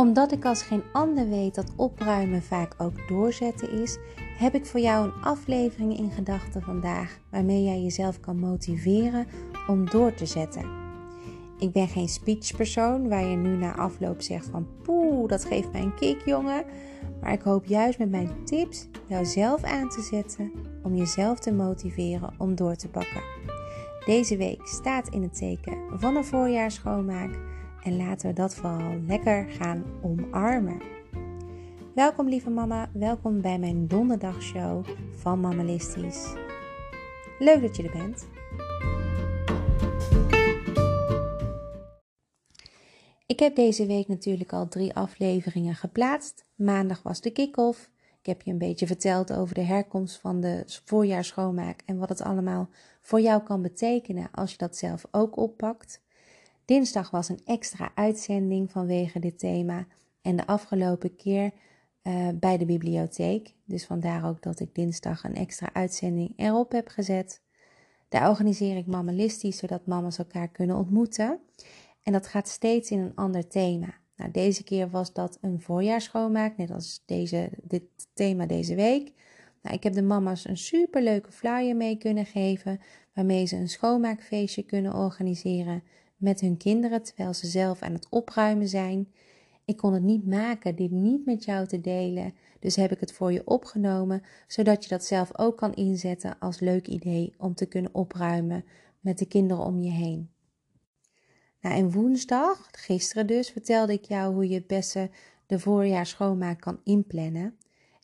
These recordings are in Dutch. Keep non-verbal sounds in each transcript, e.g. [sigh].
Omdat ik als geen ander weet dat opruimen vaak ook doorzetten is, heb ik voor jou een aflevering in gedachten vandaag waarmee jij jezelf kan motiveren om door te zetten. Ik ben geen speechpersoon waar je nu na afloop zegt van poeh, dat geeft mij een kick jongen. Maar ik hoop juist met mijn tips jou zelf aan te zetten om jezelf te motiveren om door te pakken. Deze week staat in het teken van een voorjaarsschoonmaak en laten we dat vooral lekker gaan omarmen. Welkom lieve mama, welkom bij mijn donderdagshow van Mammalistisch. Leuk dat je er bent. Ik heb deze week natuurlijk al drie afleveringen geplaatst. Maandag was de kick-off. Ik heb je een beetje verteld over de herkomst van de voorjaarsschoonmaak en wat het allemaal voor jou kan betekenen als je dat zelf ook oppakt. Dinsdag was een extra uitzending vanwege dit thema en de afgelopen keer uh, bij de bibliotheek. Dus vandaar ook dat ik dinsdag een extra uitzending erop heb gezet. Daar organiseer ik mammalistisch, zodat mama's elkaar kunnen ontmoeten. En dat gaat steeds in een ander thema. Nou, deze keer was dat een voorjaarsschoonmaak, net als deze, dit thema deze week. Nou, ik heb de mama's een superleuke flyer mee kunnen geven, waarmee ze een schoonmaakfeestje kunnen organiseren met hun kinderen terwijl ze zelf aan het opruimen zijn. Ik kon het niet maken dit niet met jou te delen, dus heb ik het voor je opgenomen, zodat je dat zelf ook kan inzetten als leuk idee om te kunnen opruimen met de kinderen om je heen. Nou, en woensdag, gisteren dus, vertelde ik jou hoe je het beste de voorjaar schoonmaak kan inplannen.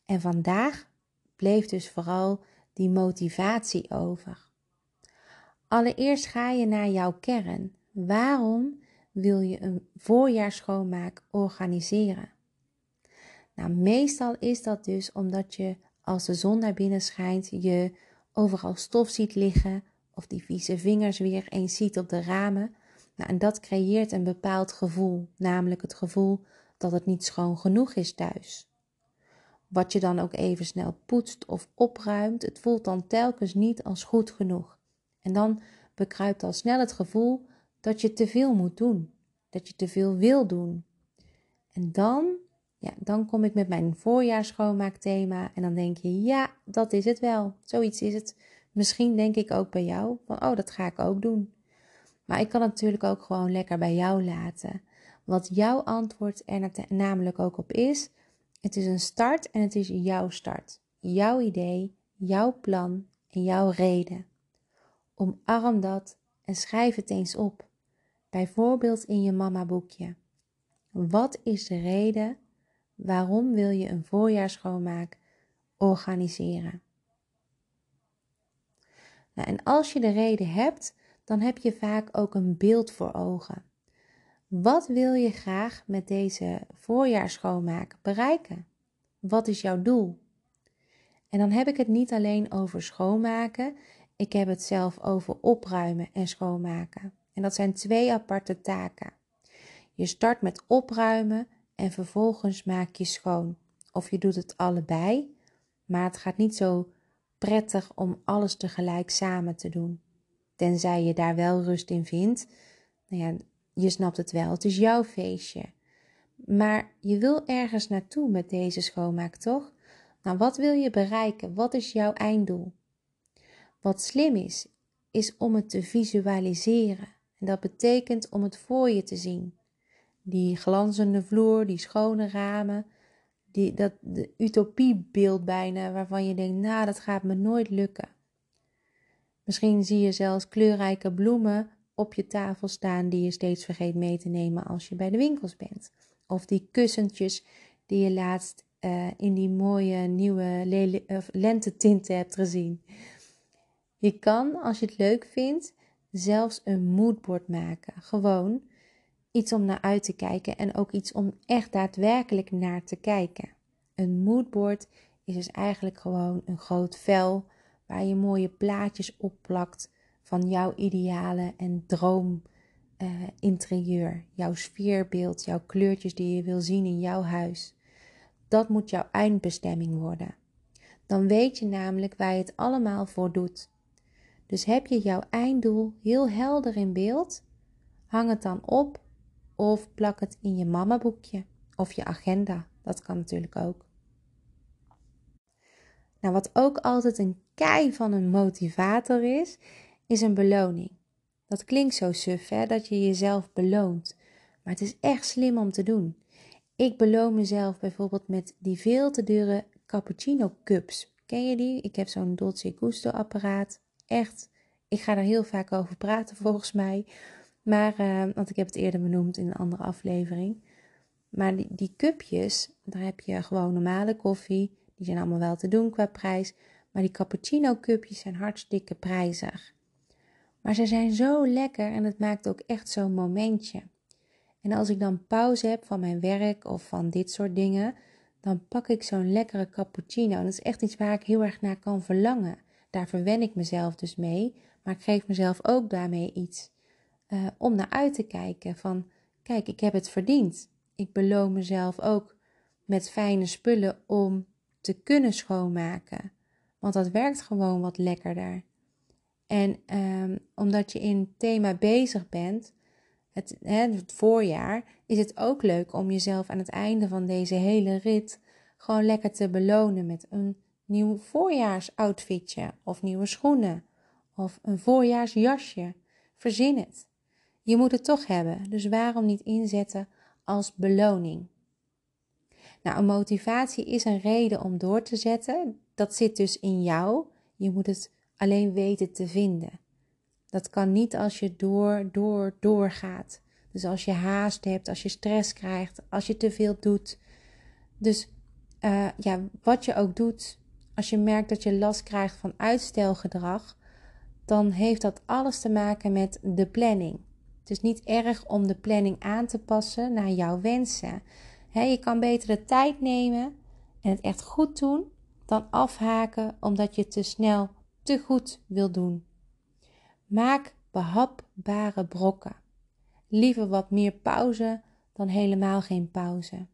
En vandaag bleef dus vooral die motivatie over. Allereerst ga je naar jouw kern. Waarom wil je een voorjaarsschoonmaak organiseren? Nou, meestal is dat dus omdat je als de zon naar binnen schijnt, je overal stof ziet liggen of die vieze vingers weer eens ziet op de ramen. Nou, en dat creëert een bepaald gevoel, namelijk het gevoel dat het niet schoon genoeg is thuis. Wat je dan ook even snel poetst of opruimt, het voelt dan telkens niet als goed genoeg. En dan bekruipt al snel het gevoel dat je te veel moet doen, dat je te veel wil doen. En dan, ja, dan kom ik met mijn voorjaarsschoonmaakthema en dan denk je, ja, dat is het wel. Zoiets is het. Misschien denk ik ook bij jou van, oh, dat ga ik ook doen. Maar ik kan het natuurlijk ook gewoon lekker bij jou laten. Wat jouw antwoord er namelijk ook op is, het is een start en het is jouw start. Jouw idee, jouw plan en jouw reden. Omarm dat en schrijf het eens op. Bijvoorbeeld in je mama boekje. Wat is de reden waarom wil je een voorjaarsschoonmaak organiseren? Nou, en als je de reden hebt, dan heb je vaak ook een beeld voor ogen. Wat wil je graag met deze voorjaarsschoonmaak bereiken? Wat is jouw doel? En dan heb ik het niet alleen over schoonmaken, ik heb het zelf over opruimen en schoonmaken. En dat zijn twee aparte taken. Je start met opruimen en vervolgens maak je schoon. Of je doet het allebei, maar het gaat niet zo prettig om alles tegelijk samen te doen. Tenzij je daar wel rust in vindt. Nou ja, je snapt het wel, het is jouw feestje. Maar je wil ergens naartoe met deze schoonmaak, toch? Nou, wat wil je bereiken? Wat is jouw einddoel? Wat slim is, is om het te visualiseren. En dat betekent om het voor je te zien. Die glanzende vloer, die schone ramen, die, dat de utopiebeeld bijna, waarvan je denkt, nou, dat gaat me nooit lukken. Misschien zie je zelfs kleurrijke bloemen op je tafel staan die je steeds vergeet mee te nemen als je bij de winkels bent. Of die kussentjes die je laatst uh, in die mooie nieuwe lentetinten hebt gezien. Je kan, als je het leuk vindt, zelfs een moodboard maken. Gewoon iets om naar uit te kijken en ook iets om echt daadwerkelijk naar te kijken. Een moodboard is dus eigenlijk gewoon een groot vel waar je mooie plaatjes opplakt van jouw ideale en droom uh, interieur, jouw sfeerbeeld, jouw kleurtjes die je wil zien in jouw huis. Dat moet jouw eindbestemming worden. Dan weet je namelijk waar je het allemaal voor doet. Dus heb je jouw einddoel heel helder in beeld, hang het dan op of plak het in je mamaboekje Of je agenda, dat kan natuurlijk ook. Nou, wat ook altijd een kei van een motivator is, is een beloning. Dat klinkt zo suf, hè, dat je jezelf beloont. Maar het is echt slim om te doen. Ik beloon mezelf bijvoorbeeld met die veel te dure cappuccino cups. Ken je die? Ik heb zo'n Dolce Gusto apparaat. Echt, ik ga er heel vaak over praten volgens mij. Maar, uh, want ik heb het eerder benoemd in een andere aflevering. Maar die, die cupjes, daar heb je gewoon normale koffie. Die zijn allemaal wel te doen qua prijs. Maar die cappuccino cupjes zijn hartstikke prijzig. Maar ze zijn zo lekker en het maakt ook echt zo'n momentje. En als ik dan pauze heb van mijn werk of van dit soort dingen, dan pak ik zo'n lekkere cappuccino. En dat is echt iets waar ik heel erg naar kan verlangen. Daar verwen ik mezelf dus mee, maar ik geef mezelf ook daarmee iets uh, om naar uit te kijken. Van kijk, ik heb het verdiend. Ik beloon mezelf ook met fijne spullen om te kunnen schoonmaken. Want dat werkt gewoon wat lekkerder. En um, omdat je in thema bezig bent, het, het voorjaar, is het ook leuk om jezelf aan het einde van deze hele rit gewoon lekker te belonen met een nieuw voorjaarsoutfitje of nieuwe schoenen of een voorjaarsjasje. Verzin het. Je moet het toch hebben, dus waarom niet inzetten als beloning? Nou, een motivatie is een reden om door te zetten. Dat zit dus in jou. Je moet het alleen weten te vinden. Dat kan niet als je door, door, doorgaat. Dus als je haast hebt, als je stress krijgt, als je te veel doet. Dus uh, ja, wat je ook doet, als je merkt dat je last krijgt van uitstelgedrag, dan heeft dat alles te maken met de planning. Het is niet erg om de planning aan te passen naar jouw wensen. je kan beter de tijd nemen en het echt goed doen dan afhaken omdat je te snel te goed wil doen. Maak behapbare brokken. Liever wat meer pauze dan helemaal geen pauze.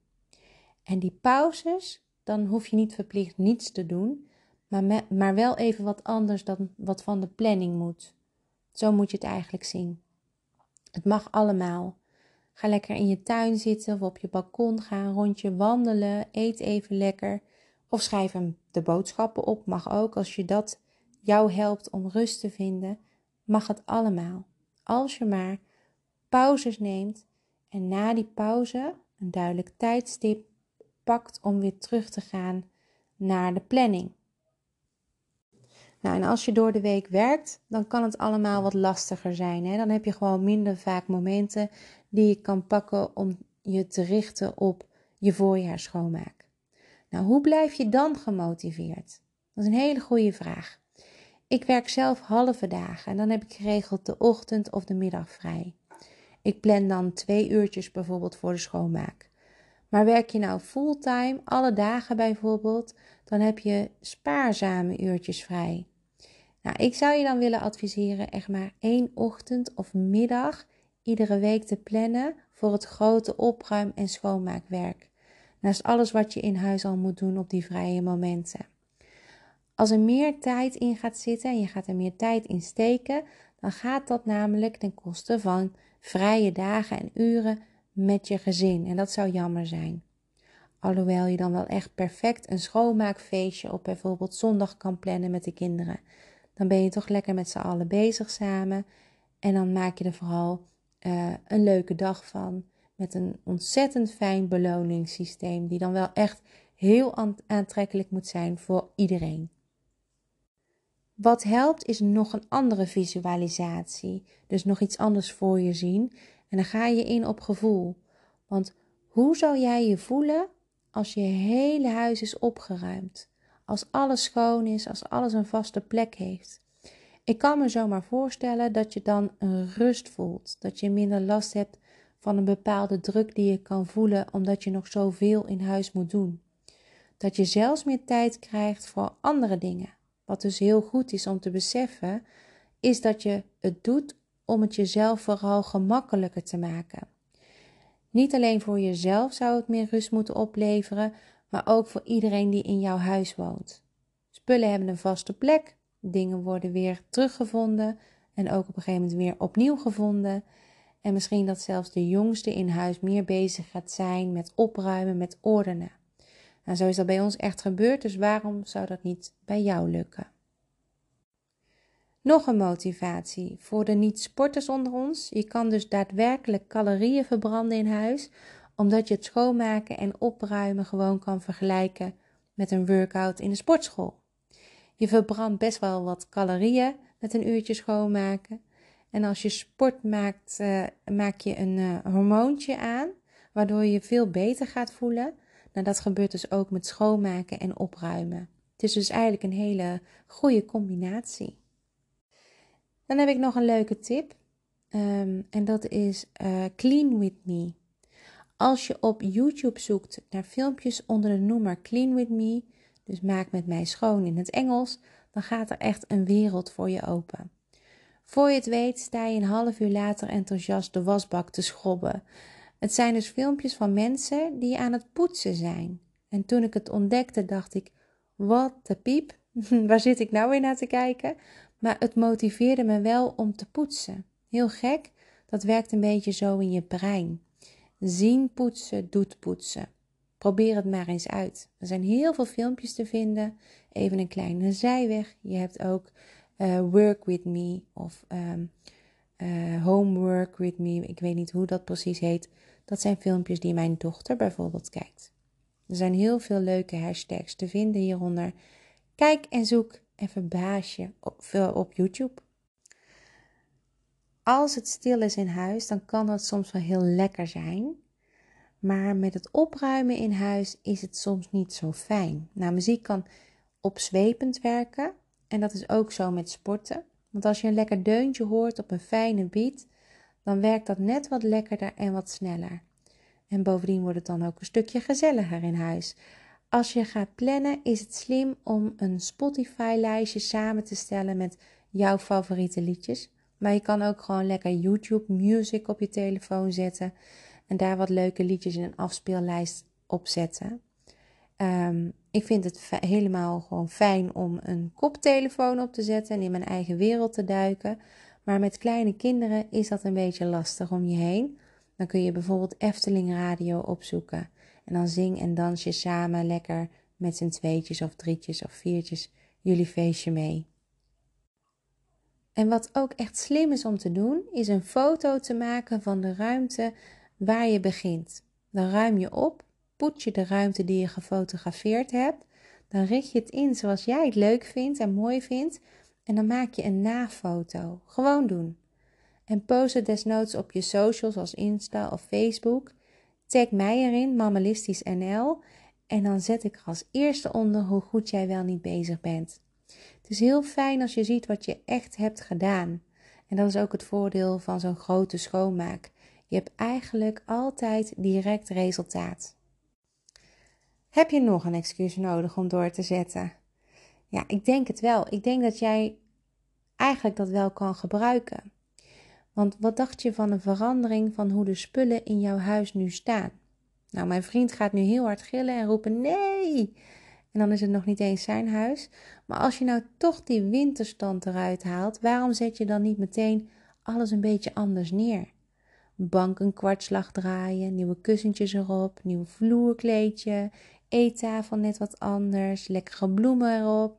En die pauzes, dan hoef je niet verplicht niets te doen, maar, maar wel even wat anders dan wat van de planning moet. Zo moet je het eigenlijk zien. Het mag allemaal. Ga lekker in je tuin zitten of op je balkon, ga een rondje wandelen, eet even lekker. Of schrijf hem de boodschappen op, mag ook als je dat jou helpt om rust te vinden, mag het allemaal. Als je maar pauzes neemt en na die pauze een duidelijk tijdstip pakt om weer terug te gaan naar de planning. Nou, en als je door de week werkt, dan kan het allemaal wat lastiger zijn. Hè? Dan heb je gewoon minder vaak momenten die je kan pakken om je te richten op je voorjaarsschoonmaak. Nou, hoe blijf je dan gemotiveerd? Dat is een hele goede vraag. Ik werk zelf halve dagen en dan heb ik geregeld de ochtend of de middag vrij. Ik plan dan twee uurtjes bijvoorbeeld voor de schoonmaak. Maar werk je nou fulltime, alle dagen bijvoorbeeld, dan heb je spaarzame uurtjes vrij. Nou, ik zou je dan willen adviseren echt maar één ochtend of middag iedere week te plannen voor het grote opruim- en schoonmaakwerk. Naast alles wat je in huis al moet doen op die vrije momenten. Als er meer tijd in gaat zitten en je gaat er meer tijd in steken, dan gaat dat namelijk ten koste van vrije dagen en uren met je gezin. En dat zou jammer zijn. Alhoewel je dan wel echt perfect een schoonmaakfeestje op bijvoorbeeld zondag kan plannen met de kinderen. Dan ben je toch lekker met z'n allen bezig samen. En dan maak je er vooral uh, een leuke dag van. Met een ontzettend fijn beloningssysteem. Die dan wel echt heel aantrekkelijk moet zijn voor iedereen. Wat helpt is nog een andere visualisatie. Dus nog iets anders voor je zien. En dan ga je in op gevoel. Want hoe zou jij je voelen als je hele huis is opgeruimd? Als alles schoon is, als alles een vaste plek heeft. Ik kan me zomaar voorstellen dat je dan een rust voelt. Dat je minder last hebt van een bepaalde druk die je kan voelen omdat je nog zoveel in huis moet doen. Dat je zelfs meer tijd krijgt voor andere dingen. Wat dus heel goed is om te beseffen, is dat je het doet om het jezelf vooral gemakkelijker te maken. Niet alleen voor jezelf zou het meer rust moeten opleveren, maar ook voor iedereen die in jouw huis woont. Spullen hebben een vaste plek, dingen worden weer teruggevonden en ook op een gegeven moment weer opnieuw gevonden. En misschien dat zelfs de jongste in huis meer bezig gaat zijn met opruimen, met ordenen. Nou, zo is dat bij ons echt gebeurd, dus waarom zou dat niet bij jou lukken? Nog een motivatie voor de niet-sporters onder ons. Je kan dus daadwerkelijk calorieën verbranden in huis, omdat je het schoonmaken en opruimen gewoon kan vergelijken met een workout in de sportschool. Je verbrandt best wel wat calorieën met een uurtje schoonmaken. En als je sport maakt, uh, maak je een uh, hormoontje aan, waardoor je je veel beter gaat voelen. Nou, dat gebeurt dus ook met schoonmaken en opruimen. Het is dus eigenlijk een hele goede combinatie. Dan heb ik nog een leuke tip. Um, en dat is uh, Clean With Me. Als je op YouTube zoekt naar filmpjes onder de noemer Clean With Me, dus maak met mij schoon in het Engels, dan gaat er echt een wereld voor je open. Voor je het weet sta je een half uur later enthousiast de wasbak te schrobben. Het zijn dus filmpjes van mensen die aan het poetsen zijn. En toen ik het ontdekte, dacht ik: wat de piep, [laughs] waar zit ik nou weer naar te kijken? Maar het motiveerde me wel om te poetsen. Heel gek, dat werkt een beetje zo in je brein. Zien poetsen doet poetsen. Probeer het maar eens uit. Er zijn heel veel filmpjes te vinden. Even een kleine zijweg. Je hebt ook uh, Work With Me of um, uh, Homework With Me. Ik weet niet hoe dat precies heet. Dat zijn filmpjes die mijn dochter bijvoorbeeld kijkt. Er zijn heel veel leuke hashtags te vinden hieronder. Kijk en zoek en verbaas je op, op YouTube. Als het stil is in huis, dan kan dat soms wel heel lekker zijn. Maar met het opruimen in huis is het soms niet zo fijn. Nou, muziek kan opzwepend werken. En dat is ook zo met sporten. Want als je een lekker deuntje hoort op een fijne beat, dan werkt dat net wat lekkerder en wat sneller. En bovendien wordt het dan ook een stukje gezelliger in huis. Als je gaat plannen, is het slim om een Spotify-lijstje samen te stellen met jouw favoriete liedjes. Maar je kan ook gewoon lekker YouTube Music op je telefoon zetten en daar wat leuke liedjes in een afspeellijst op zetten. Ehm, ik vind het helemaal gewoon fijn om een koptelefoon op te zetten en in mijn eigen wereld te duiken. Maar met kleine kinderen is dat een beetje lastig om je heen. Dan kun je bijvoorbeeld Efteling Radio opzoeken. En dan zing en dans je samen lekker met z'n tweetjes of drietjes of viertjes jullie feestje mee. En wat ook echt slim is om te doen, is een foto te maken van de ruimte waar je begint. Dan ruim je op, poets je de ruimte die je gefotografeerd hebt. Dan richt je het in zoals jij het leuk vindt en mooi vindt. En dan maak je een nafoto. Gewoon doen. En post het desnoods op je socials als Insta of Facebook. Tag mij erin, Mammalistisch NL. En dan zet ik er als eerste onder hoe goed jij wel niet bezig bent. Het is heel fijn als je ziet wat je echt hebt gedaan. En dat is ook het voordeel van zo'n grote schoonmaak. Je hebt eigenlijk altijd direct resultaat. Heb je nog een excuus nodig om door te zetten? Ja, ik denk het wel. Ik denk dat jij eigenlijk dat wel kan gebruiken. Want wat dacht je van een verandering van hoe de spullen in jouw huis nu staan? Nou, mijn vriend gaat nu heel hard gillen en roepen: nee! En dan is het nog niet eens zijn huis. Maar als je nou toch die winterstand eruit haalt, waarom zet je dan niet meteen alles een beetje anders neer? Bank een kwartslag draaien, nieuwe kussentjes erop, nieuw vloerkleedje, eettafel net wat anders, lekkere bloemen erop,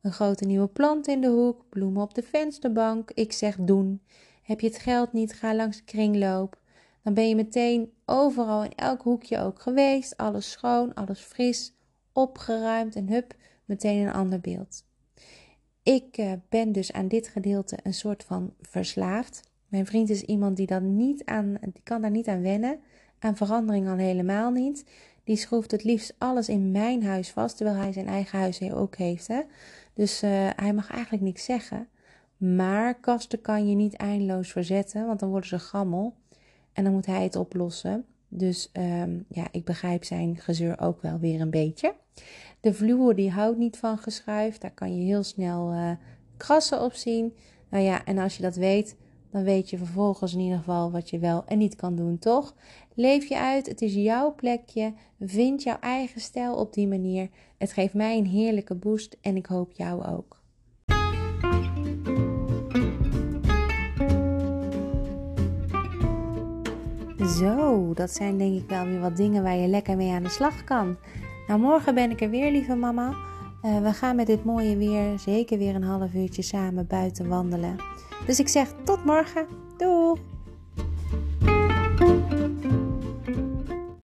een grote nieuwe plant in de hoek, bloemen op de vensterbank. Ik zeg doen. Heb je het geld niet, ga langs de kringloop. Dan ben je meteen overal in elk hoekje ook geweest. Alles schoon, alles fris, opgeruimd en hup, meteen een ander beeld. Ik uh, ben dus aan dit gedeelte een soort van verslaafd. Mijn vriend is iemand die, dan niet aan, die kan daar niet aan wennen. Aan verandering al helemaal niet. Die schroeft het liefst alles in mijn huis vast, terwijl hij zijn eigen huis ook heeft. Hè? Dus uh, hij mag eigenlijk niks zeggen. Maar kasten kan je niet eindeloos verzetten, want dan worden ze gammel. En dan moet hij het oplossen. Dus um, ja, ik begrijp zijn gezeur ook wel weer een beetje. De vloer die houdt niet van geschuift. Daar kan je heel snel uh, krassen op zien. Nou ja, en als je dat weet, dan weet je vervolgens in ieder geval wat je wel en niet kan doen, toch? Leef je uit, het is jouw plekje. Vind jouw eigen stijl op die manier. Het geeft mij een heerlijke boost en ik hoop jou ook. Zo, dat zijn denk ik wel weer wat dingen waar je lekker mee aan de slag kan. Nou, morgen ben ik er weer, lieve mama. Uh, we gaan met dit mooie weer zeker weer een half uurtje samen buiten wandelen. Dus ik zeg tot morgen. Doei!